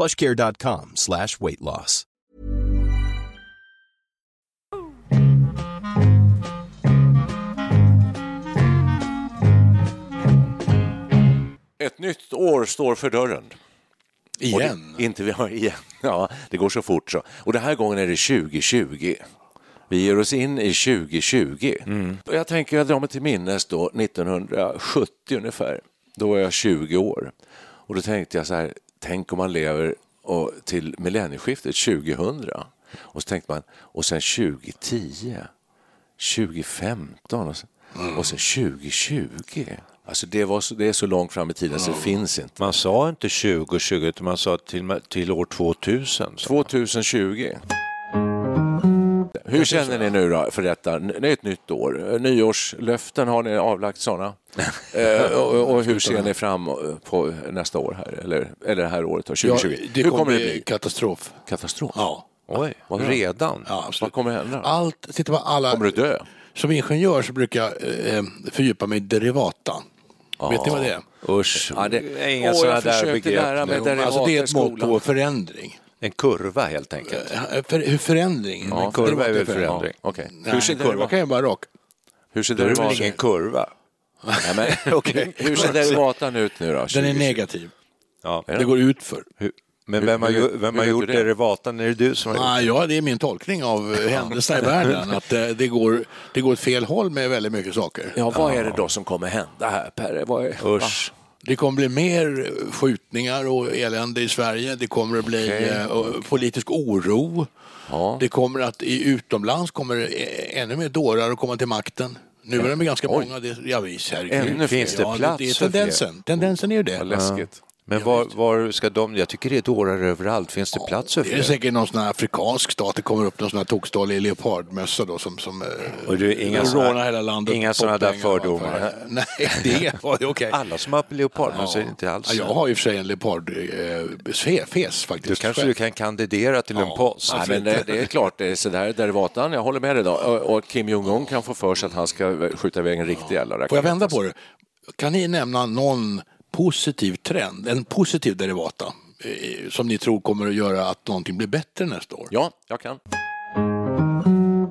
plushcare.com slash weight loss. Ett nytt år står för dörren. Igen? Det, inte vi har igen. Ja, det går så fort så. Och den här gången är det 2020. Vi ger oss in i 2020. Och jag tänker, jag drar mig till minnes då 1970 ungefär. Då var jag 20 år. Och då tänkte jag så här, tänk om man lever och, till millennieskiftet 2000. Och så tänkte man, och sen 2010, 2015 och sen, och sen 2020. Alltså det, var så, det är så långt fram i tiden så det finns inte. Man sa inte 2020 utan man sa till, till år 2000. sa man. 2020. Hur känner ni nu då för detta? Det är ett nytt år. Nyårslöften, har ni avlagt sådana? eh, och, och hur ser ni fram på nästa år här? Eller, eller det här året då, 2020? Ja, det hur kommer det bli katastrof. Katastrof? Ja. Oj, Vadå? redan? Ja, Vad kommer hända? Allt, titta på alla... Kommer du dö? Som ingenjör så brukar jag eh, fördjupa mig i derivata. Vet ni vad det är? Usch, Ja, det, är inga Åh, sådana där lära begrepp. mig alltså det är ett mått på förändring. En kurva helt enkelt. Eh, För, hur förändring? Ja, en kurva är väl förändring. Okej. Nej, Hur ser en kurva derivat- kan ju vara rak. Hur ser Det är väl derivat- ingen kurva? Nej, men, Okej. Hur ser derivatan ut nu då? Den är 2020? negativ. Ja. Det går ut för. Hur- Men vem har, hur- vem har gjort det? derivatan? Är det du som har gjort Ah, ja, det är min tolkning av eh, händelserna i världen. Att eh, det, går, det går åt fel håll med väldigt mycket saker. Ja, vad är det då som kommer hända här, Perre? Vad är... Usch. Det kommer bli mer skjutningar och elände i Sverige. Det kommer att bli Okej. eh, politisk oro. Ja. Det kommer att i utomlands kommer det eh, ännu mer dårar att komma till makten. Nu är de ganska Oj. många. Det, ja, visst, herregud. Ännu. Finns det ja, plats det är för fler? tendensen. Tendensen är ju det. Vad läskigt. Men var, var ska de... Jag tycker det är dårar överallt. Finns det plats för Det är fler? säkert någon sån här afrikansk stat. Det kommer upp någon sån här tokstollig leopardmössa då som, som eh, Och du, inga rånar såna- hela landet. inga på såna där fördomar? Nej, det var okej. Alla som har leopardmössa är inte alls... Ja, jag har ju för sig en leopardfes faktiskt. Du kanske du kan kandidera till en post? Nej, men det, det är klart, det är sådär derivatan. Jag håller med dig. Då. Och, och Kim Jong-Un kan få för sig att han ska skjuta iväg en riktig jävla Får jag vända på det? Kan ni nämna någon positiv trend, en positiv derivata eh, som ni tror kommer att göra att någonting blir bättre nästa år? Ja, jag kan.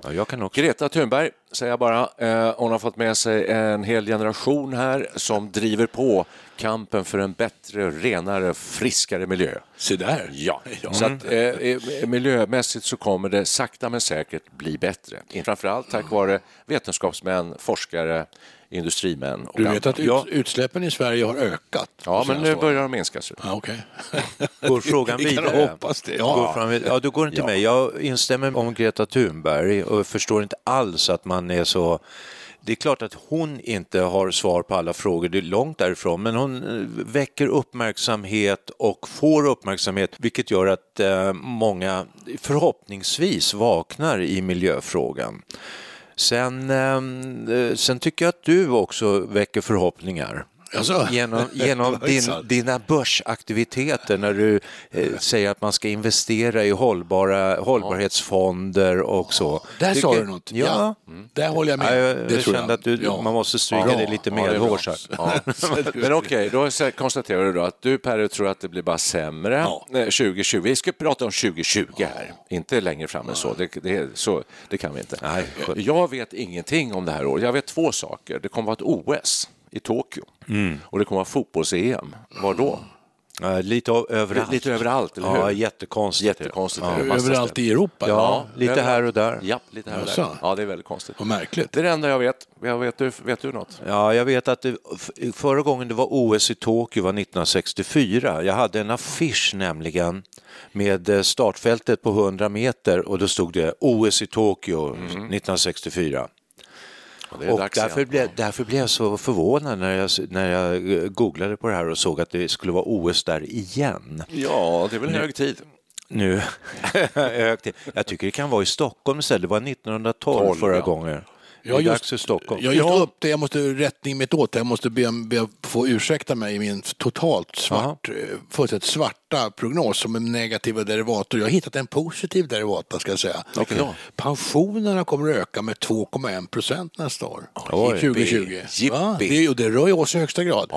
Ja, jag kan också. Greta Thunberg, säger jag bara. Eh, hon har fått med sig en hel generation här som driver på kampen för en bättre, renare, friskare miljö. Se där. Ja, så att, eh, eh, miljömässigt så kommer det sakta men säkert bli bättre. Framförallt tack vare vetenskapsmän, forskare, industrimän och Du vet andra. att ut, Ja. utsläppen i Sverige har ökat? Ja, men nu börjar de minska. Så. Ja, okej. Går frågan vidare? hoppas det. Går Ja. fram, ja, då går det till mig. Jag instämmer om Greta Thunberg och förstår inte alls att man är så... Det är klart att hon inte har svar på alla frågor, det är långt därifrån, men hon eh, väcker uppmärksamhet och får uppmärksamhet, vilket gör att eh, många förhoppningsvis vaknar i miljöfrågan. Sen, eh, sen tycker jag att du också väcker förhoppningar. Jaså? Genom, genom din, dina börsaktiviteter när du eh, säger att man ska investera i hållbara, hållbarhetsfonder och så. Där sa Tycker- du något. Ja. Där håller jag Ja, med. jag, det jag tror kände att du, Ja. man måste stryka Bra. dig lite Ja, här. Ja. Men okej, då så- konstaterar du då att du Perre tror att det blir bara sämre Ja. eh, 2020. Vi ska prata om 2020 här, inte längre fram än så. Det, det, så. det kan vi inte. Nej. Jag vet ingenting om det här året. Jag vet två saker. Det kommer vara ett OS i Tokyo Mm. och det kommer vara fotbolls-EM. Var då? Ja, lite överallt. Lite överallt, eller Ja, hur? jättekonstigt. Jättekonstigt. Ja. Överallt i Europa? Ja, lite överallt. här och där. Ja, lite här och där. Ja, det är väldigt konstigt. Vad märkligt. Det är det enda jag vet. Jag vet, du, vet du något? Ja, jag vet att det, förra gången det var OS i Tokyo var 1964. Jag hade en affisch nämligen med eh, startfältet på 100 meter och då stod det OS i Tokyo 1964. Och dags därför blev, därför blev jag så förvånad när jag, när jag eh, googlade på det här och såg att det skulle vara OS där igen. Ja, det är väl hög tid. Nu, högt till. jag tycker det kan vara i Stockholm istället. Det var 1912 12, förra ja. gången. Det är Jag dags för Stockholm. Jag just upp det, jag måste rättning mitt åt. Jag måste be, be få ursäkta mig i min totalt svart, eh, fullständigt svarta prognos som en negativa derivator. Jag har hittat en positiv derivata ska jag säga. Då? Pensionerna kommer att öka med 2,1 procent nästa år. Oj. 2020. Jippi. Va? Det, och det rör ju oss i högsta grad.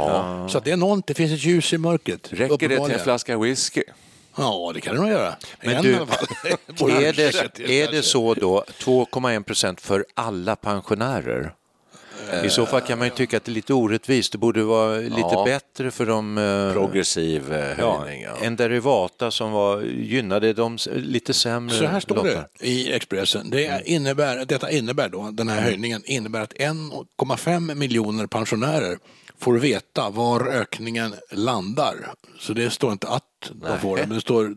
Så att det är något, det finns ett ljus i mörkret. Räcker det till en flaska whisky? Ja, det kan det nog göra. Men en du. Är det, är det så då, 2,1 procent för alla pensionärer? I så fall kan man ju tycka att det är lite orättvist. Det borde vara lite Ja. bättre för de... eh, Progressiv eh, höjning. Ja. en derivata som var, gynnade de lite sämre Så här står lottade. det i Expressen. Det innebär, detta innebär då, den här höjningen innebär att 1,5 miljoner pensionärer får veta var ökningen landar. Så det står inte att de får det, men det står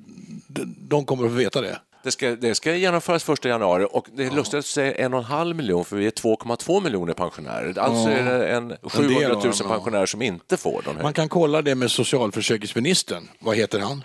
de- kommer att få veta det. Det ska, det ska genomföras första januari och det är lustigt att säga en och en halv miljon för vi är 2,2 miljoner pensionärer. Alltså är det en 700 000 av dem, ja. pensionärer som inte får de här. Man kan kolla det med socialförsäkringsministern. Vad heter han?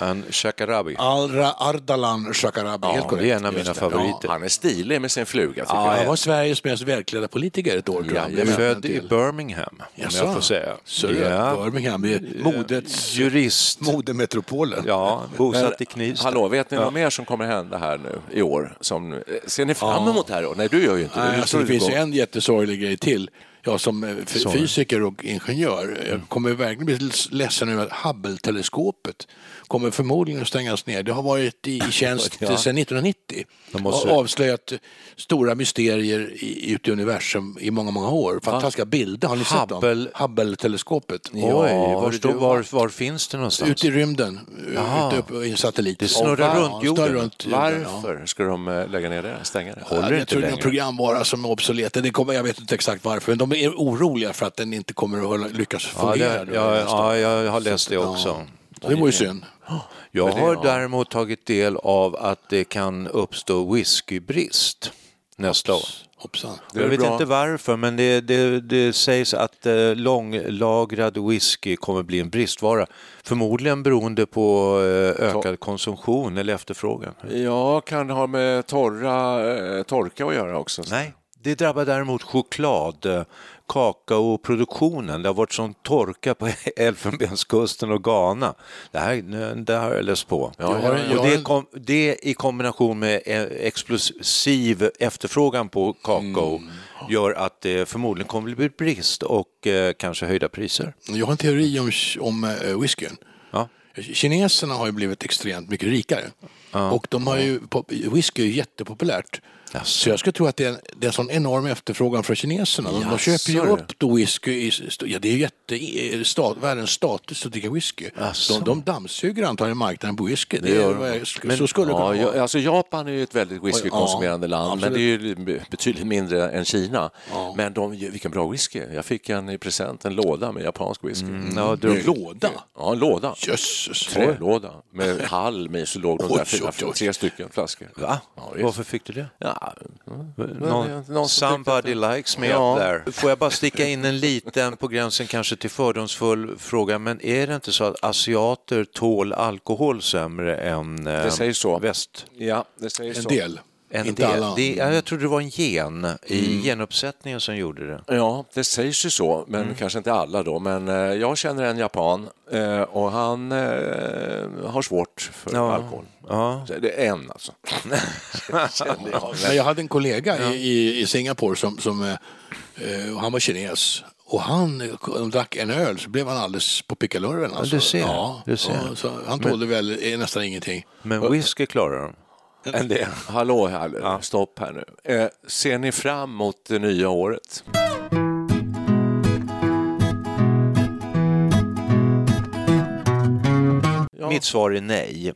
En Shakarabi. Alra Ardalan Shekarabi. Helt korrekt. det är en av mina favoriter. Han är stilig med sin fluga. Ja, jag. han var Sveriges mest välklädda politiker ett år. Ja, Det Jag är född i Birmingham, om Jaså? jag får säga. Så är Birmingham, det är modets, Jurist. modemetropolen. Ja, bosatt i Knivsta. Hallå, vet ni något mer som kommer hända här nu i år? Som, eh, ser ni fram emot det här då? Nej, du gör ju inte det. Alltså, det finns en jättesorglig grej till. Jag som eh, f- fysiker och ingenjör jag kommer verkligen bli ledsen över att Hubble-teleskopet kommer förmodligen att stängas ner. Det har varit i tjänst Ja. sedan 1990 De måste- och avslöjat stora mysterier i, ute i universum i många, många år. Fantastiska bilder, har ni sett dem? Hubble- Hubble-teleskopet. Oj, var, var, var finns det någonstans? Ute i rymden, ute upp i en satellit. Det snurrar Ja, runt jorden. runt jorden, ja. Varför ska de eh, lägga ner det? Stänga det? Håller Ja, jag inte tror det är en programvara som är obsolet. Det kommer, jag vet inte exakt varför, men de är oroliga för att den inte kommer att lyckas Ja, fungera. det, ja, ja, jag har läst det Ja. också. Så det vore ju synd. Jag har ja. däremot tagit del av att det kan uppstå whiskybrist nästa år. Jag vet bra. inte varför, men det, det, det sägs att eh, långlagrad whisky kommer bli en bristvara. Förmodligen beroende på eh, ökad konsumtion eller efterfrågan. Ja, kan ha med torra, eh, torka att göra också? Nej, det drabbar däremot choklad, eh, kakaoproduktionen. Det har varit sån torka på Elfenbenskusten och Ghana. Det här det har jag läst på. Ja, en- jag och det, kom, det i kombination med eh, explosiv efterfrågan på kakao Mm. gör att det förmodligen kommer att bli brist och eh, kanske höjda priser. Jag har en teori om, om uh, whiskyn. Ja. Kineserna har ju blivit extremt mycket rikare. Och de har ju, whisky är ju jättepopulärt. Så jag skulle tro att det är, en, det är en sån enorm efterfrågan från kineserna. De, de köper ju upp då whisky. I, ja, det är ju jätte, stat, världens status att dricka whisky. De, de dammsuger antagligen marknaden på whisky. Det gör är, de. vad jag- så skulle det Ja, kunna vara. alltså Japan är ju ett väldigt whiskykonsumerande Ja, land, men absolut. det är ju betydligt mindre än Kina. Men de, vilken bra whisky. Jag fick en i present, en låda med japansk whisky. Ja, En det, låda? Ja, en låda. Jösses. Trälåda med halm i så låg de där oj. tre stycken flaskor. va? Ja. Varför fick du det? Ja, Någon, någon som somebody likes me Ja. up there. Får jag bara sticka in en liten, på gränsen kanske till fördomsfull fråga, men är det inte så att asiater tål alkohol sämre än eh, Det sägs så. väst? ja, det säger En så. del. En Inte del. alla. Det, ja, jag trodde det var en gen i Mm. genuppsättningen som gjorde det. Ja, det sägs ju så, men Mm. kanske inte alla då. Men eh, jag känner en japan eh, och han eh, har svårt för Ja. alkohol. Ja. Så Det är en alltså. Jag. Men jag hade en kollega i, i, i Singapore som, som han var kines. Och han de drack en öl så blev han alldeles på pickalurven. Alltså. du ser, Ja, du ser. ja, så han tålde väl eh, nästan ingenting. Men whisky klarar de. En del. Hallå, hallå. stopp här nu. Eh, ser ni fram emot det nya året? ja. mitt svar är nej.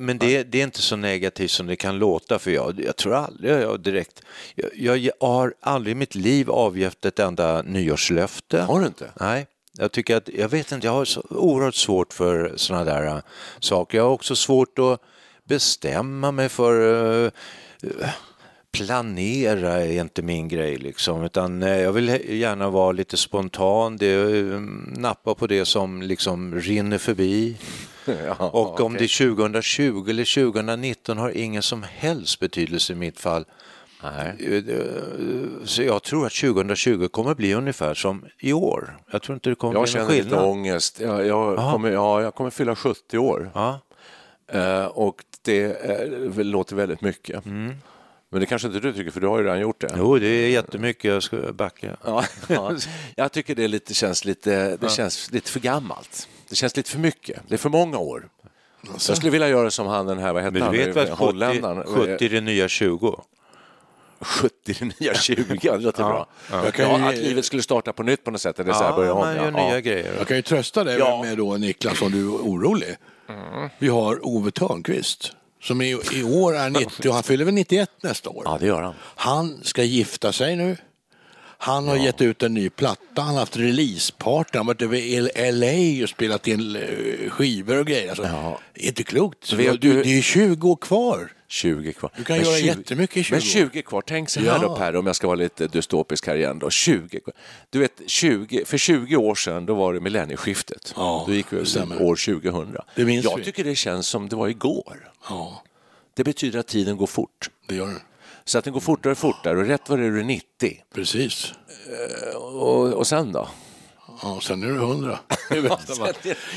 Men det, det, är inte så negativt som det kan låta för jag, jag tror aldrig jag direkt, jag, jag har aldrig i mitt liv avgett ett enda nyårslöfte. Har du inte? Nej. Jag tycker att, jag vet inte, jag har så oerhört svårt för sådana där uh, saker. Jag har också svårt att bestämma mig för uh, planera är inte min grej liksom, utan jag vill gärna vara lite spontan, det, nappa på det som liksom rinner förbi. Ja, och om okay. det är 2020 eller 2019 har ingen som helst betydelse i mitt fall. Nej. Så jag tror att 2020 kommer bli ungefär som i år. Jag tror inte det kommer jag bli någon skillnad. Jag känner lite ångest. Jag, jag kommer, ja, jag kommer fylla 70 år. Ja. Uh, och det uh, låter väldigt mycket. Mm. Men det kanske inte du tycker, för du har ju redan gjort det. Jo, det är jättemycket. Jag ska backa. Ja, ja. Jag tycker det lite, känns, lite, det ja. känns lite för gammalt. Det känns lite för mycket. Det är för många år. Alltså. Jag skulle vilja göra som han den här, vad hette Men du vet han? Holländaren. 70, 70 är det nya 20. 70 det nya 20, det låter bra. Ja, ja, att livet skulle starta på nytt på något sätt. Eller så här börja man gör nya grejer. Jag kan ju trösta dig med då Niklas om du är orolig. Mm. Vi har Ove Törnqvist som i, i år är 90 och han fyller väl 91 nästa år. Ja, det gör han. Han ska gifta sig nu. Han har ja. gett ut en ny platta, han har haft releaseparty, han har varit över LA och spelat in eh, skivor och grejer. Alltså, ja. Inte klokt. Du, du, det är 20 år kvar. 20 kvar. Du kan men göra 20, jättemycket i 20 år. Men 20 kvar, tänk så här ja. då Per, om jag ska vara lite dystopisk här igen då. 20 kvar. Du vet, 20, för 20 år sedan då var det millennieskiftet. Ja, då gick vi år 2000. Det minns jag vi. tycker det känns som det var igår. Ja. Det betyder att tiden går fort. Det gör den. Så att den går fortare och fortare och rätt vad det är du 90. Precis. Uh, och, och sen då? Ja, sen är du 100. ja,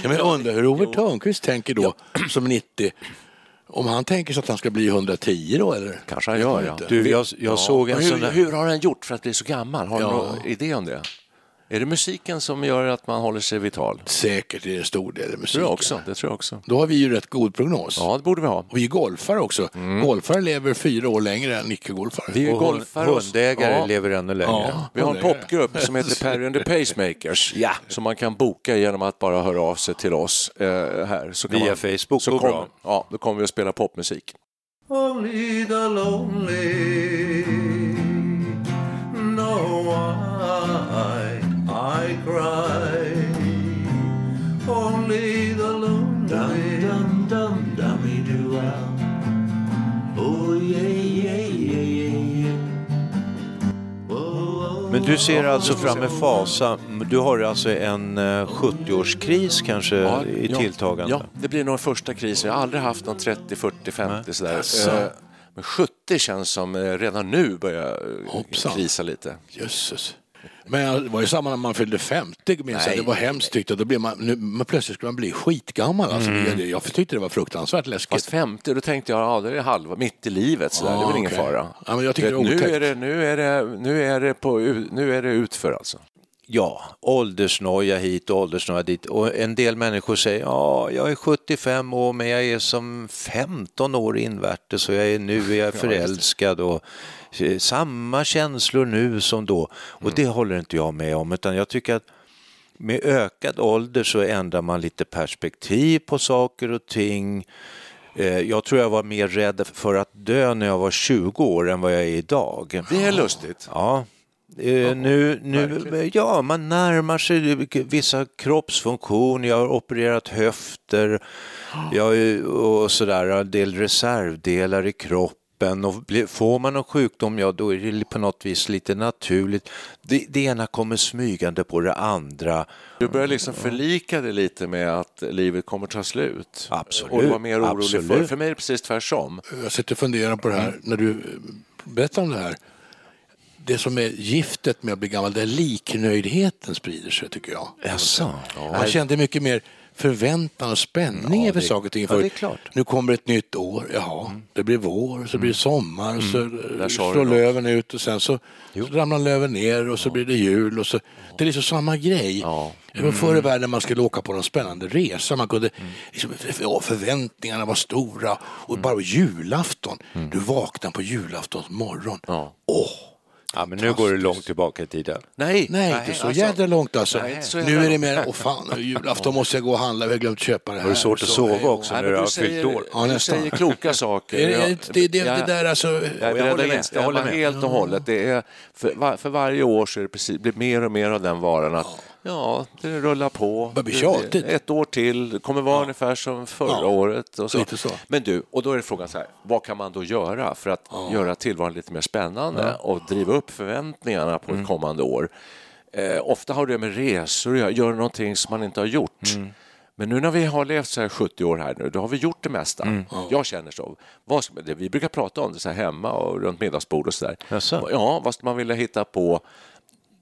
men undrar hur Ove Thörnqvist tänker då som 90. Om han tänker sig att han ska bli 110 då eller? Kanske han gör ja. Du, jag, jag ja. såg en hur, sån där... hur har han gjort för att bli så gammal? Har du någon idé om det? Är det musiken som gör att man håller sig vital? Säkert är det en stor del musiken. Tror jag också, det tror jag också. Då har vi ju rätt god prognos. Ja, det borde vi ha. Och vi är golfare också. Mm. Golfare lever fyra år längre än icke-golfare. Vi är golfare. Hundägare ja. lever ännu längre. Ja, vi har en popgrupp som heter Perry and the Pacemakers. ja. Som man kan boka genom att bara höra av sig till oss eh, här. Så Via man, Facebook så kom, Ja, då kommer vi att spela popmusik. Only the lonely cry. Only the lonely. Dum, dum, dum, dummy do Oh yeah, yeah, yeah, yeah. Men du ser alltså fram med fasa, du har alltså en 70-årskris eh, kanske ja, i ja, tilltagande? Ja, det blir nog första krisen. Jag har aldrig haft någon 30, 40, 50 Nej. sådär. Alltså. Men 70 känns som eh, redan nu börjar Hoppsan. krisa lite. Jösses. Men det var ju samma när man fyllde 50, minns jag. Det var hemskt tyckte Då blev man, nu, men plötsligt skulle man bli skitgammal. Alltså, mm. jag tyckte det var fruktansvärt läskigt. Fast 50, då tänkte jag, ja det är halva, mitt i livet, så ah, det är väl okay. ingen fara. Ja, men jag det nu, är det, nu, är det, nu, är det på, nu är det utför alltså. Ja, åldersnoja hit och åldersnoja dit. Och en del människor säger ja, jag är 75 år men jag är som 15 år invärtes och jag är, nu är jag förälskad och eh, samma känslor nu som då. Och mm. det håller inte jag med om utan jag tycker att med ökad ålder så ändrar man lite perspektiv på saker och ting. Eh, jag tror jag var mer rädd för att dö när jag var 20 år än vad jag är idag. Det är lustigt. Ja. Uh, nu, nu, ja, man närmar sig vissa kroppsfunktioner. Jag har opererat höfter jag, och sådär, en del reservdelar i kroppen. Och får man någon sjukdom, ja då är det på något vis lite naturligt. Det, det ena kommer smygande på det andra. Du börjar liksom förlika dig lite med att livet kommer ta slut. Absolut. Och du var mer orolig Absolut. för. För mig är det precis tvärtom. Jag sitter och funderar på det här, när du berättar om det här det som är giftet med att bli gammal, det är liknöjdheten sprider sig tycker jag. Jaså? Ja. Man kände mycket mer förväntan och spänning ja, inför saker och ting. För ja, nu kommer ett nytt år, jaha, mm. det blir vår, så blir det mm. sommar, mm. så slår löven ut och sen så, så ramlar löven ner och så blir det jul. Och så, det är liksom samma grej. Ja. Mm. Förr i världen man skulle åka på någon spännande resa, man kunde, mm. liksom, förväntningarna var stora och bara julafton, du vaknar på julaftons morgon. Åh, Ja, men nu går det långt tillbaka i tiden. Nej, Nej, inte så jädra långt alltså. nej, inte så nu är det mer, åh fan, julafton måste jag gå och handla, vi har glömt köpa det här. Har du svårt att sova också Nej, när du har du säger, fyllt år? Ja, du säger kloka saker. Det, Jag- det, det, jag- det där alltså, Jag är jag beredd håller med, jag håller med. helt och hållet. Det är för, var, för varje år så är det precis, blir mer och mer av den varan att ja, det rullar på. Det- tjatigt. Ett år till, det kommer vara ungefär som förra Ja, året. Och så. lite så. Men du, och då är frågan så här, vad kan man då göra för att göra tillvaron lite mer spännande och driva upp förväntningarna på Mm. ett kommande år? Eh, ofta har det med resor att göra, göra någonting som man inte har gjort. Mm. Men nu när vi har levt så här 70 år här nu, då har vi gjort det mesta. Mm. Jag känner så. Vad vi brukar prata om det så här hemma och runt middagsbord och så där. Ja, vad man vilja hitta på?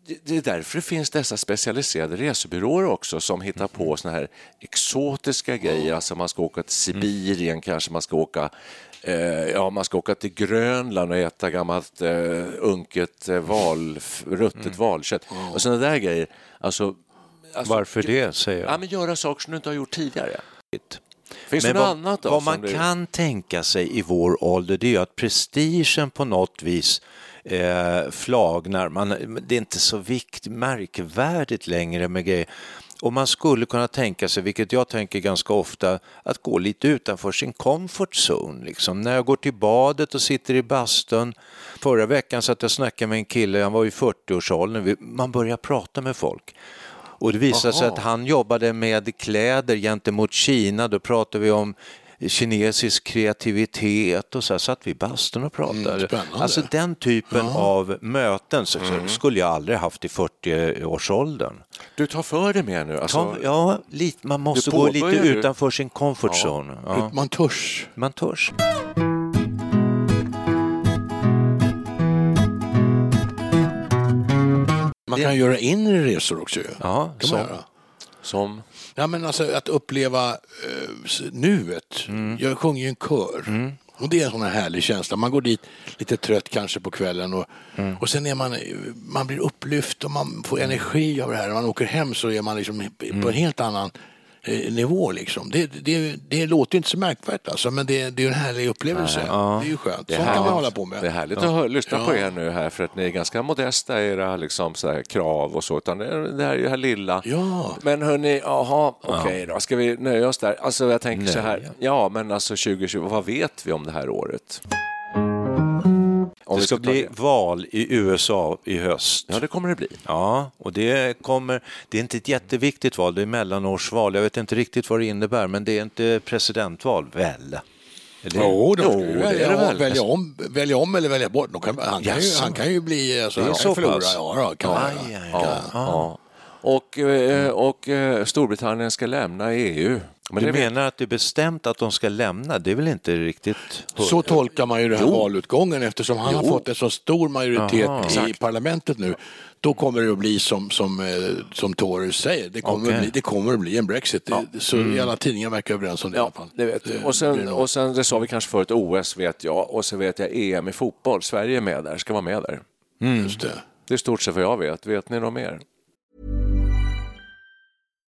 Det- Det är därför det finns dessa specialiserade resebyråer också som hittar på såna här exotiska grejer. Alltså man ska åka till Sibirien kanske, man ska åka eh, ja, man ska åka till Grönland och äta gammalt eh, unket eh, val, ruttet valkött och sådana där grejer. Alltså, alltså, Varför det, säger Ja, jag. men göra saker som du inte har gjort tidigare. Finns Men det något vad, annat då? vad man du- kan tänka sig i vår ålder det är ju att prestigen på något vis eh, flagnar. Man, det är inte så vikt, märkvärdigt längre med grejer. Och man skulle kunna tänka sig, vilket jag tänker ganska ofta, att gå lite utanför sin comfort zone. Liksom. När jag går till badet och sitter i bastun. Förra veckan satt jag och snackade med en kille, han var i 40-årsåldern. Vi- Man börjar prata med folk. Och det visade sig Aha. att han jobbade med kläder gentemot Kina. Då pratade vi om kinesisk kreativitet och så här satt vi i bastun och pratade. Mm, alltså den typen av möten så skulle jag aldrig haft i 40-årsåldern. Du tar för dig mer nu. Alltså, ja, lite, man måste Du gå lite nu. utanför sin comfort zone. Ja, man törs. man törs. Man kan göra inre resor också. Ja, kan man göra. Som... Ja, men alltså att uppleva eh, nuet. Mm. Jag sjunger ju en kör. Och det är en sån här härlig känsla. Man går dit lite trött kanske på kvällen och, Mm. och sen är man, man blir upplyft och man får energi av det här. När man åker hem så är man liksom på Mm. en helt annan nivå liksom. Det, det, det låter inte så märkvärdigt alltså, men det, det är en härlig upplevelse. Det är ju skönt. Det är Sånt kan man härligt. hålla på med. Det är härligt att hö- lyssna på Ja. er nu här för att ni är ganska modesta i era liksom, här, krav och så. Utan det, är- det här är ju det här lilla. Ja. Men hörni, jaha, okej då. Ska vi nöja oss där? Alltså jag tänker så här. Ja, men alltså 2020, vad vet vi om det här året? Om Det ska bli val i USA i höst. Ja, det kommer det bli. Ja, och det kommer, det är inte ett jätteviktigt val, det är mellanårsval. Jag vet inte riktigt vad det innebär, men det är inte presidentval, väl? Eller? Jo, då ska Jo, det välja, det om, väl. välja, om, välja om eller välja bort. Kan, han, kan ju, Jaså. han kan ju bli alltså, Det är han så kan ju förlora. pass? Ja, då, kan Aj, göra. aj, Ja, aj. ja. Och, eh, och eh, Storbritannien ska lämna EU. Men du menar att det är bestämt att de ska lämna? Det är väl inte riktigt... Så tolkar man ju den här valutgången eftersom han har fått en så stor majoritet Jaha. i parlamentet nu. Då kommer det att bli som, som, eh, som Tories säger, det kommer, att bli, det kommer att bli en Brexit. Det, så i alla tidningar verkar överens om det i alla Ja, fall. det vet jag. Och sen, och sen, det sa vi kanske förut, OS vet jag. Och så vet jag EM i fotboll. Sverige är med där, ska vara med där. Just det. Det är stort sett vad jag vet. Vet ni något mer?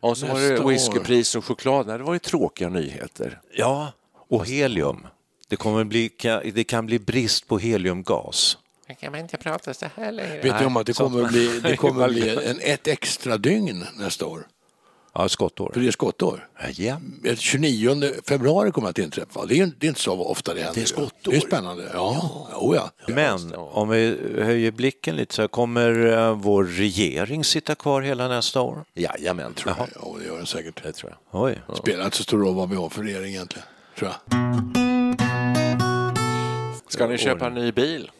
Och så var det whiskypris och choklad. Nej, det var ju tråkiga nyheter. Ja, och helium. Det, kommer bli, kan- det kan bli brist på heliumgas. Kan man inte prata så här längre? vet du om att det kommer att bli, det kommer att bli en, ett extra dygn nästa år? Ja, skottår. För det är skottår. Ja. Ett 29 februari kommer att inträffa. Det är, det är inte så ofta det händer. Det är skottår. Det är spännande. Ja, ja. Oh, ja. Men om vi höjer blicken lite så här, kommer eh, vår regering sitta kvar hela nästa år? Jajamän, tror jag. ja det gör den säkert. Det tror jag. Oj. Spelar inte så stor roll vad vi har för regering egentligen. Tror jag. Ska ni köpa en ny bil?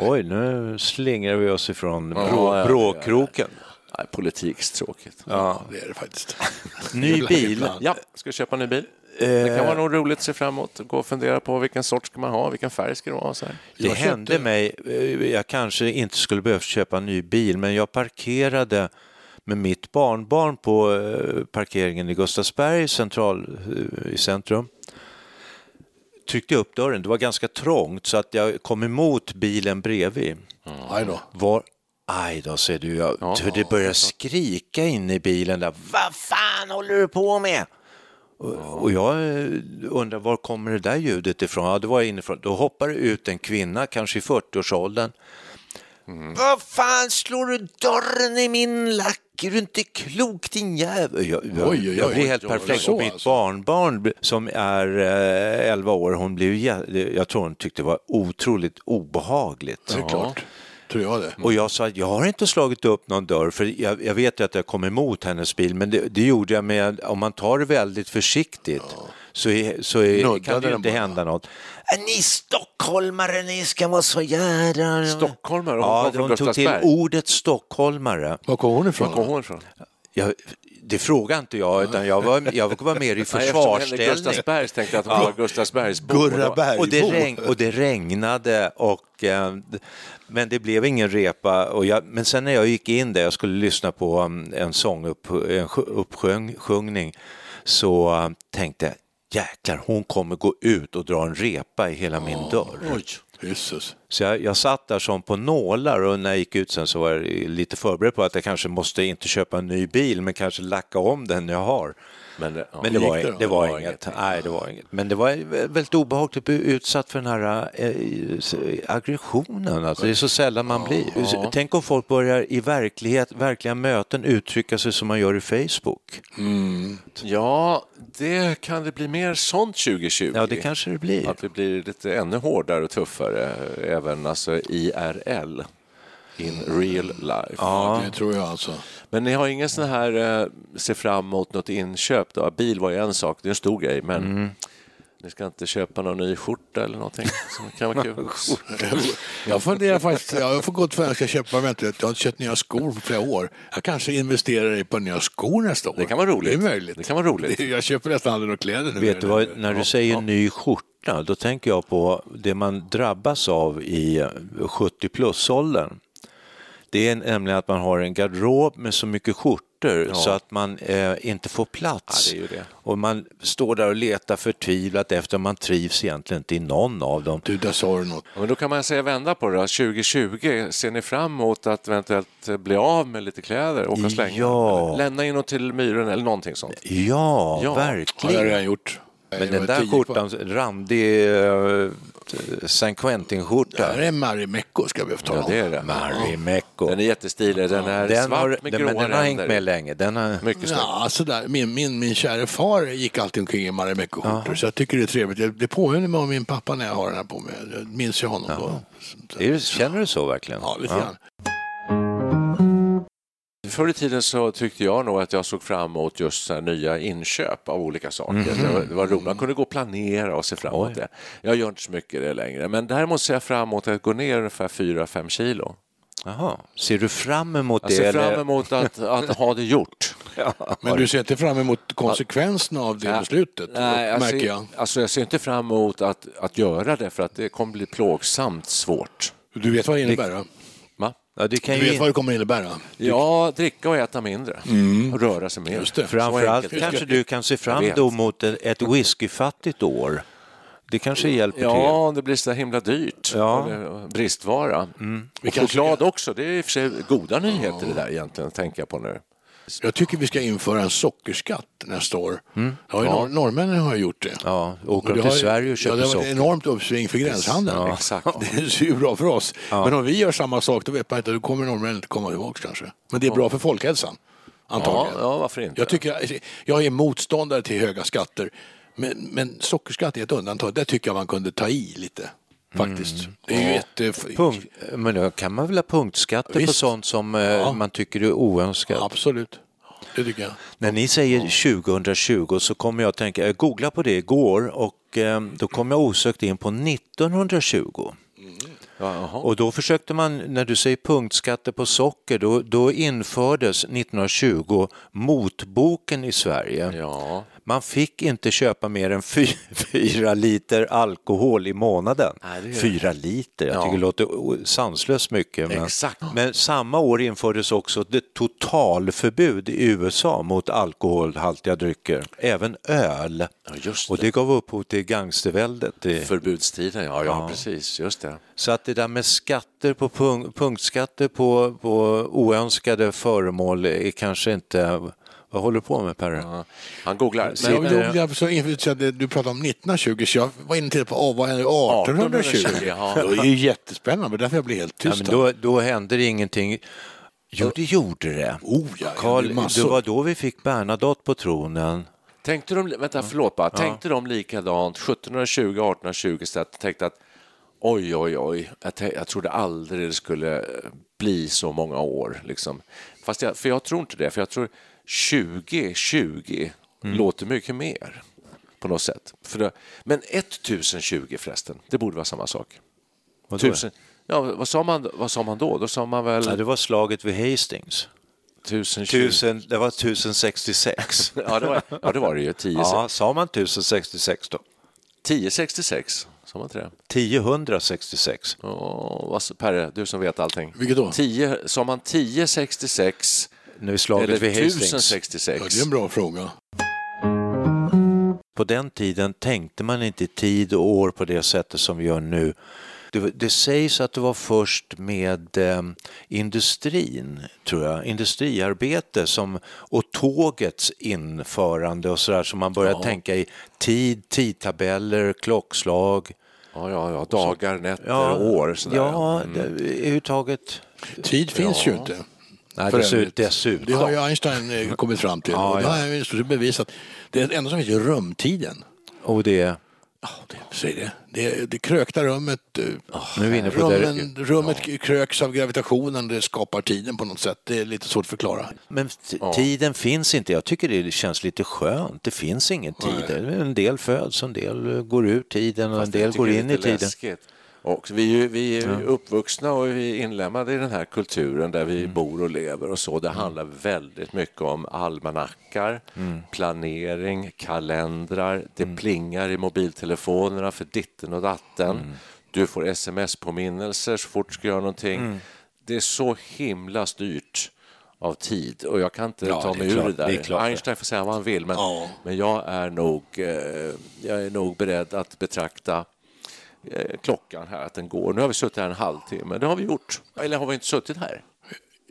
Oj, nu slingrar vi oss ifrån Ja, brå, ja, bråkroken. Nej, politikstråkigt. Ja, det är det faktiskt. Ny bil. Ja, ska vi köpa en ny bil? Det kan vara nog roligt att se fram emot. Gå och fundera på vilken sort ska man ha, vilken färg ska det vara. Så här. Det Jag hände köpte- mig, eh, jag kanske inte skulle behövt köpa en ny bil, men jag parkerade med mitt barnbarn på eh, parkeringen i Gustavsberg central, eh, i centrum. Tryckte upp dörren, det var ganska trångt så att jag kom emot bilen bredvid. Då. Var, aj då, säger du, jag, för det började skrika in i bilen där. Vad fan håller du på med? Och, jag eh, undrar var kommer det där ljudet ifrån? Ja, det var inifrån. Då hoppar det ut en kvinna, kanske i 40-årsåldern. Vad fan slår du dörren i min lack? Är du inte klok din jävel? Jag, jag, Oj, oj, jag blir helt så Och mitt alltså. barnbarn som är eh, 11 år, hon blev, jag tror hon tyckte det var otroligt obehagligt. Det är klart. Tror jag det. Och jag sa att jag har inte slagit upp någon dörr för jag, jag vet ju att jag kom emot hennes bil men det, det gjorde jag med, om man tar det väldigt försiktigt så, är, så är, Nuddade kan det ju inte bara. hända något. Äh, Ni stockholmare, ni ska vara så jädra... Stockholmare? Hon Ja, hon tog till ordet stockholmare. Var kom hon Var ifrån? kom hon ifrån? Jag, det frågar inte jag, utan jag var, jag var mer i försvarsställning. Gustavsbergs tänkte jag att hon var Gustavsbergsbo. Och det, regn, och det regnade, och, eh, men det blev ingen repa. Och jag, men sen när jag gick in där, jag skulle lyssna på um, en sånguppsjungning, så uh, tänkte jag, jäklar, hon kommer gå ut och dra en repa i hela min dörr. Oj, Jesus. Så jag, jag satt där som på nålar och när jag gick ut sen så var jag lite förberedd på att jag kanske måste inte köpa en ny bil, men kanske lacka om den jag har. Men, det- ja. Men det var, det det var Det var inget. Nej, det var inget. Men det var väldigt obehagligt att bli utsatt för den här eh, aggressionen. Alltså, det är så sällan man blir. Tänk om folk börjar i verklighet, verkliga möten uttrycka sig som man gör i Facebook. ja, det kan det bli mer sånt 2020. Ja, det kanske det blir. Att vi blir lite ännu hårdare och tuffare, även alltså IRL. In real life. Ja, det tror jag alltså. Men ni har ingen sån här eh, se fram emot något inköp då? Bil var ju en sak, det är en stor grej, men Mm. ni ska inte köpa någon ny skjorta eller någonting som kan vara kul? Jag funderar faktiskt, jag har fått gått för att jag ska köpa, vänta, jag har inte köpt nya skor på flera år. Jag kanske investerar i par nya skor nästa år. Det kan vara roligt. Det är möjligt. Det kan vara roligt. Jag köper nästan aldrig några kläder nu. Vet du vad, när du säger ny skjorta, då tänker jag på det man drabbas av i 70 plus-åldern. Det är nämligen att man har en garderob med så mycket skjortor så att man eh, inte får plats. Ja, det är ju det. Och man står där och letar förtvivlat efter man trivs egentligen inte i någon av dem. Du, där sa du något. Ja, Men då kan man säga vända på det. då. 2020, ser ni fram emot att eventuellt bli av med lite kläder? Åka och slänga? Ja. Lämna in något till myren eller någonting sånt. Ja, Ja. Ja, det har jag verkligen. redan gjort. Men den där skjortan, randig uh, San Det Quentin-skjorta. här är Marimekko ska vi tala Ja, om. det är det. Marimekko. Den är jättestilig. Den är Den, svart har, med den, gråa men den har hängt med länge. Den har, Mycket snygg. Ja, sådär. Min, min, min kära far gick alltid omkring i Marimekko-skjortor så jag tycker det är trevligt. Det påminner mig om min pappa när jag har den här på mig. Jag minns ju honom då. Är det, känner du så verkligen? Ja, lite grann. Förr i tiden så tyckte jag nog att jag såg fram emot just så här nya inköp av olika saker. Det, var, det var roligt. Man kunde gå och planera och se fram emot det. Jag gör inte så mycket det längre, men däremot ser jag fram emot att gå ner ungefär 4-5 kilo. Jaha. Ser du fram emot Jag det? ser fram eller? emot att, att ha det gjort. Men du ser inte fram emot konsekvenserna av det beslutet, Nej, jag märker ser, jag. Alltså jag ser inte fram emot att, att göra det för att det kommer bli plågsamt svårt. Du vet vad det innebär? va? Ja, det kan Du ju vet vad det kommer innebära? Ja, dricka och äta mindre och röra sig mer. Just det. Framförallt kanske du kan se fram då mot ett whiskyfattigt år. Det kanske hjälper till. Ja, det blir så himla dyrt. Ja. Bristvara. Vi Och kanske choklad också. Det är i och för sig goda nyheter det där egentligen, tänker jag på nu. Jag tycker vi ska införa en sockerskatt nästa år. Ja, Ja. Norr, norrmännen har gjort det. Ja, åker Och de till har, Sverige och ja, köper det har ett enormt uppsving för gränshandeln. Ja, exakt. Det är ju bra för oss. Men om vi gör samma sak då vet man inte, då kommer norrmännen inte komma tillbaka kanske. Men det är bra för folkhälsan. Ja, Antagligen. ja, varför inte? Jag, tycker, jag är motståndare till höga skatter. Men, men sockerskatt är ett undantag. Det tycker jag man kunde ta i lite. Faktiskt. Det är ju ett... eh, Punkt, men då kan man väl ha punktskatter på Visst. sånt som eh, Ja. man tycker är oönskat? Absolut. Det tycker jag. När ni säger 2020 så kommer jag att tänka, jag googlade på det igår och eh, då kom jag osökt in på 1920. Ja. Och då försökte man, när du säger punktskatter på socker, då, då infördes 1920 motboken i Sverige. Ja. Man fick inte köpa mer än fy, fyra liter alkohol i månaden. Nej, det Fyra liter, jag Ja. tycker det låter sanslöst mycket. Men, men samma år infördes också ett totalförbud i USA mot alkoholhaltiga drycker, även öl. Ja, just Och det. det gav upphov till gangsterväldet. Det- Förbudstiden, ja, ja, precis. Just det. så att det där med skatter på punk- punktskatter på, på oönskade föremål är kanske inte... Vad håller du på med Per? Ja. Han googlar. Men, Men, jag, jag, så, du pratade om 1920, så jag var inne till på oh, vad är det, 1820. 1820, ja. Det är ju jättespännande, därför jag blir helt Ja, tyst. men då, då hände det ingenting. Jo, det gjorde det. Oh, ja, ja, Carl, det var då vi fick Bernadotte på tronen. tänkte de, vänta, förlåt bara. Tänkte de likadant 1720, 1820 så att tänkte att oj, oj, oj, jag, jag trodde aldrig det skulle eh, bli så många år. Liksom. Fast jag, för jag tror inte det, för jag tror 20, 20 Mm. låter mycket mer på något sätt. För det, men 1020 förresten, det borde vara samma sak. Vadå? Tusen, ja, vad, sa man, vad sa man då? Då sa man väl Ja, det var slaget vid Hastings. 1020. Tusen, det var 1066. Ja, det var, ja, det var det ju. 10, ja, sa man 1066 då? 1066, sa man inte det? 1066. Åh, vad, så- Perre, du som vet allting. Vilket då? 10, sa man 1066 Nu är slaget eller vid Hastings. 1066? Ja, det är en bra fråga. På den tiden tänkte man inte i tid och år på det sättet som vi gör nu. Det, det sägs att det var först med eh, industrin, tror jag, industriarbete som, och tågets införande och sådär som man började tänka i tid, tidtabeller, klockslag. Ja, ja, ja. Dagar, nätter, år. Sådär. ja Mm. det, överhuvudtaget. Tid finns ju inte. Nej, dessutom, dessutom. Det har ju Einstein eh, kommit fram till. Ja, och det ja. har sett bevisat. Det enda som finns är rumtiden. Och det, Ja, det, säg det. Det, det krökta rummet. eh, nu är på det. rummen, rummet kröks av gravitationen. Det skapar tiden på något sätt. Det är lite svårt att förklara. Men t- tiden finns inte. Jag tycker det känns lite skönt. Det finns ingen tid. En del föds, en del går ur tiden och en Fast jag del går in i tiden. läskigt. Och vi vi är ju uppvuxna och vi är inlämnade i den här kulturen där vi Mm. bor och lever och så. Det handlar väldigt mycket om almanackar, Mm. planering, kalendrar. Det plingar i mobiltelefonerna för ditten och datten. Mm. Du får sms-påminnelser så fort du ska göra någonting. Mm. Det är så himla styrt av tid och jag kan inte Ja, ta mig ur klart, det där. det klart. Einstein får säga vad han vill men, Ja. men jag, är nog, eh, jag är nog beredd att betrakta eh, klockan här, att den går. Nu har vi suttit här en halvtimme, det har vi gjort. Eller har vi inte suttit här?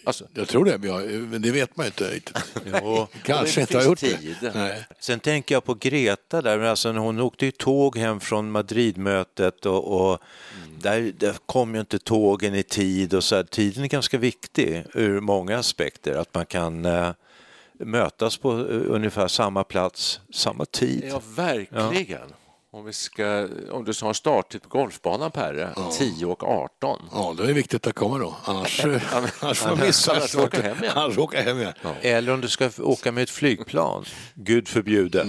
Alltså, Jag tror det, men jag- men det vet man ju inte riktigt. Jo. Kanske det inte har gjort tid. det. Nej. Sen tänker jag på Greta där, alltså när hon åkte ju tåg hem från Madridmötet och, och där, där kom ju inte tågen i tid och så här. Tiden är ganska viktig ur många aspekter, att man kan eh, mötas på eh, ungefär samma plats, samma tid. ja, verkligen. Om, vi ska, om du har starttid på golfbanan, Perre, 10 och 18. Ja, det är viktigt att komma då. Annars, annars får man missa annars åka hem igen. Annars hem igen. Eller om du ska åka med ett flygplan. Gud förbjude.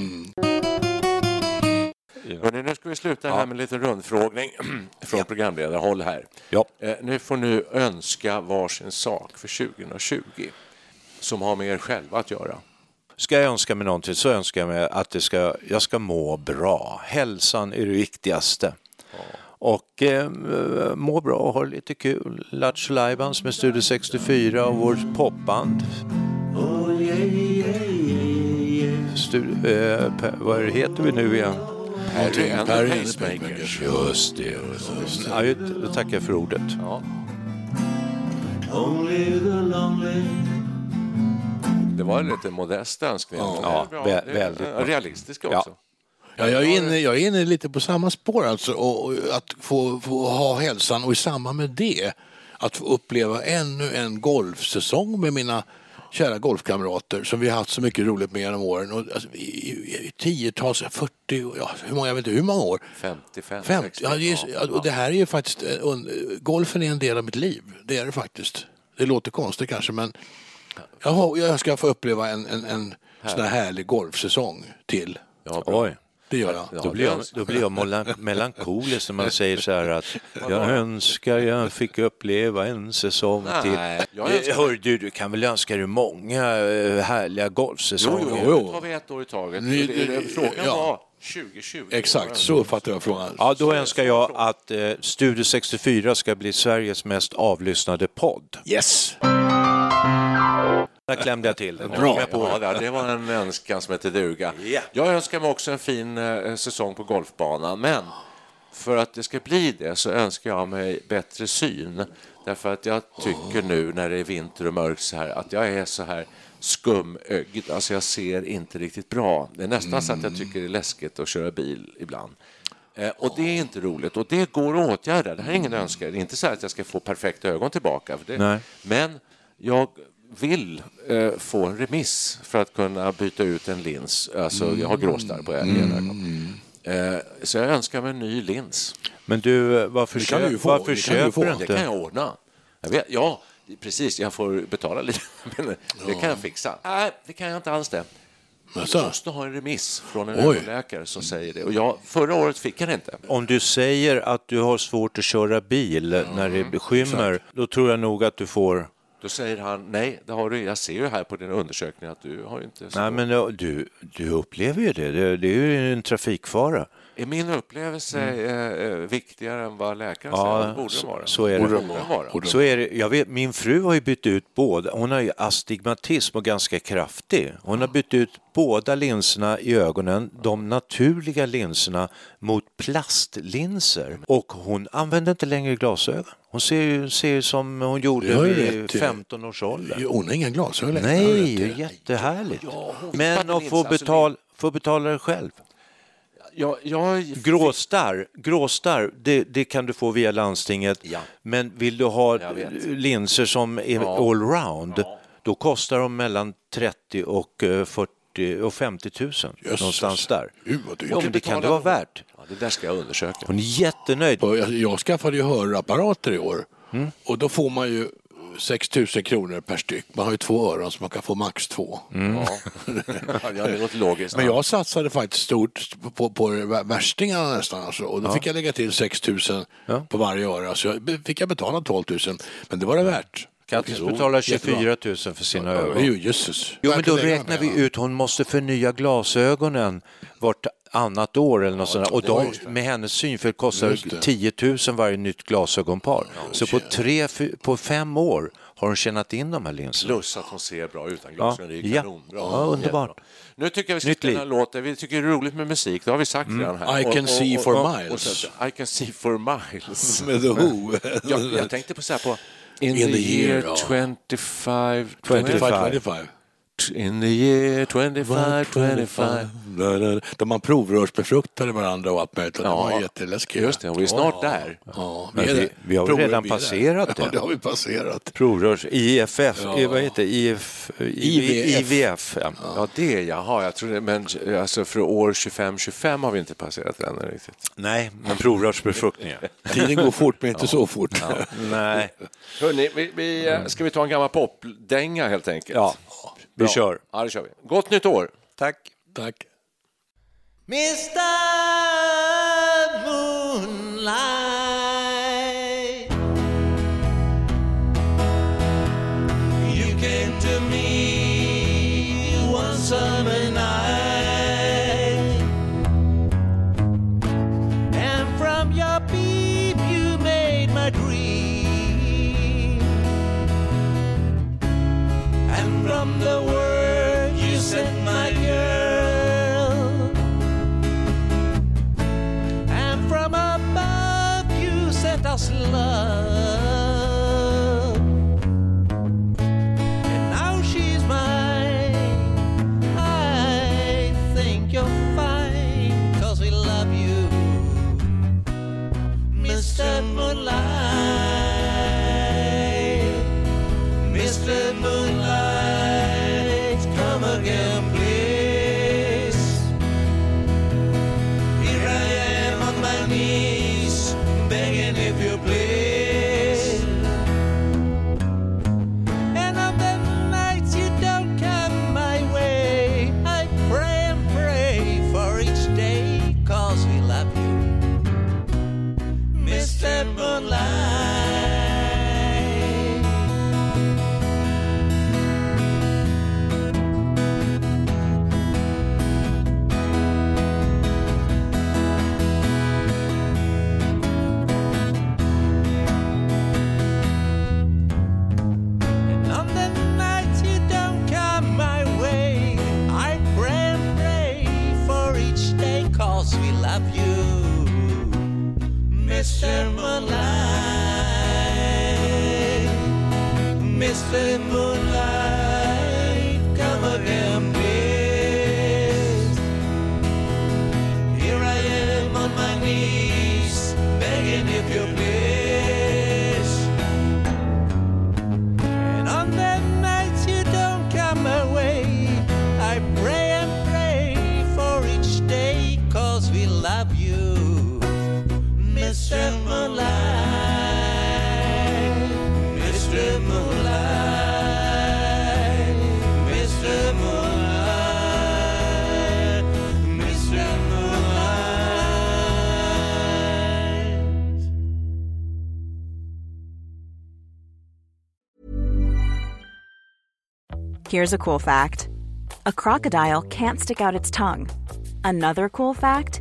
Hörrni, nu ska vi sluta här med en liten rundfrågning från programledarhåll här. Ja. Eh, nu får ni önska varsin sak för 2020 som har med er själva att göra. Ska jag önska mig någonting så önskar jag mig att det ska, jag ska må bra. Hälsan är det viktigaste. Och eh, må bra och ha lite kul. Lattjo Lajbans med Studio 64 och vårt popband. Studio, eh, pe- vad heter vi nu igen? Perry and the Perry and the Pacemakers. Just det. Ja, då tackar jag för ordet. Ja. Det var en lite modest önskning. Ja, bra. vä- väldigt bra. Realistisk Ja. också. Ja, jag, är inne, jag är inne lite på samma spår alltså. Och, och att få, få ha hälsan och i samband med det att få uppleva ännu en golfsäsong med mina kära golfkamrater som vi har haft så mycket roligt med genom åren. Och, alltså, i, i, i tiotals, 40, ja, hur många, jag vet inte hur många år. 55, 50, 60. ja, det är, ja, och det här är ju faktiskt, eh, golfen är en del av mitt liv. Det är det faktiskt. Det låter konstigt kanske men jag, har, jag ska få uppleva en, en, en sån här härlig golfsäsong till. Ja, bra. Oj. Det gör jag. Ja, Då blir, jag, det- då blir jag melankolisk när man säger så här att jag önskar jag fick uppleva en säsong Nej, till. jag önskar- Eh, Hör du, du kan väl önska dig många eh, härliga golfsäsonger? jo, Jo, jo. Nu tar vi ett år i taget. Ni- Det- det- Frågan ja. var 2020. Exakt, så uppfattar jag frågan. Ja, då önskar jag att eh, Studio 64 ska bli Sveriges mest avlyssnade podd. Yes! Där klämde jag till den. Bra. Ja, det- det var en önskan som heter duga. Ja. Jag önskar mig också en fin eh, säsong på golfbanan, men för att det ska bli det så önskar jag mig bättre syn. Därför att jag tycker nu när det är vinter och mörkt så här att jag är så här skumögd, alltså jag ser inte riktigt bra. Det är nästan så att jag tycker det är läskigt att köra bil ibland. Eh, och det är inte roligt och det går att åtgärda. Det här är ingen önskan. Det är inte så här att jag ska få perfekta ögon tillbaka. För det. Nej. Men jag vill eh, få en remiss för att kunna byta ut en lins. Alltså, jag har gråstarr på ena ögat. Eh, så jag önskar mig en ny lins. Men du, varför, Det kan du få, varför det kan du få. köper du Det kan inte? jag ordna. Jag vet, ja, precis. Jag får betala lite. Men det kan jag fixa. Nej, det kan jag inte alls det. Alltså, måste ha en remiss från en ögonläkare som säger det. Och jag, förra året fick jag det inte. Om du säger att du har svårt att köra bil när det skymmer, då tror jag nog att du får... Då säger han nej, det har du. Jag ser ju här på din undersökning att du har inte... Nej, men du, du upplever ju det. det. Det är ju en trafikfara. Är min upplevelse eh, eh, viktigare än vad läkaren Ja, säger? Det borde så- vara. så är det. Borde den vara. Så är det. Jag vet, min fru har ju bytt ut båda. Hon har ju astigmatism och ganska kraftig. Hon har bytt ut båda linserna i ögonen, de naturliga linserna, mot plastlinser. Och hon använder inte längre glasögon. Hon ser ju, ser ju som hon gjorde Det vid rätt i. 15 års ålder. hon har inga glasögon Nej, det. jättehärligt. hon Men att få, alltså, betal, få betala det själv. Jag, jag, Gråstarr, gråstarr det, det kan du få via landstinget. Ja. Men vill du ha linser som är Ja. allround, då kostar de mellan 30 och eh, 40 och 50 000. Någonstans där. Gud, vad dyrt. Ja, men det kan det vara värt. Ja, det där ska jag undersöka. Hon är jättenöjd. Och Jag, jag skaffade ju hörapparater i år Mm. och då får man ju 6 000 kronor per styck. Man har ju två öron så man kan få max två. Mm. Ja. ja, det låter logiskt. Men jag satsade faktiskt stort på, på vä- värstingarna nästan. Alltså. Och då fick jag lägga till 6 000 Ja. på varje öra. Så jag, fick jag betala 12 000. Men det var det värt. Kattis betalar jättebra. 24 000 för sina Ja, ögon. Jo, jösses. Jo, men då räknar vi ut, hon måste förnya glasögonen vart annat år eller något sånt där. Och de, med hennes synfel kostar Just det. 10 000 varje nytt glasögonpar. Så på, tre, på fem år har hon tjänat in de här linserna. Plus att hon ser bra utan glasögon. Det är ju Ja. kanonbra. Ja, underbart. Nu tycker jag vi ska Nytt spela liv. en låt. Vi tycker det är roligt med musik. Det har vi sagt redan här. I can see for miles. I can see for miles. Med The Who. jag, jag tänkte på så här på In, In the, the year year, ja. 25... 25, 25. In the year 25, 25. Där man provrörsbefruktade varandra och allt möjligt. Det Ja, var jätteläskigt. Just det, och vi är snart där. Ja, Men är vi- vi har redan vi passerat det. Ja, det har vi passerat. Provrörs, IFF, Ja. vad heter det? IF, IVF. IVF ja. Ja, det jaha, jag tror det, men alltså för år 25-25 har vi inte passerat ännu riktigt. Nej, men provrörsbefruktningar. Tiden går fort, men inte så fort. Nej, Hörrni, vi, vi, eh, ska vi ta en gammal popdänga helt enkelt? ja, vi Bra. kör. Ja, det kör vi. Gott nytt år! Tack. Tack. Mr. me. Love you, Mr. Moonlight. Mr. Moonlight. Mr. Moonlight. Mr. Moonlight. Here's a cool fact a crocodile can't stick out its tongue. Another cool fact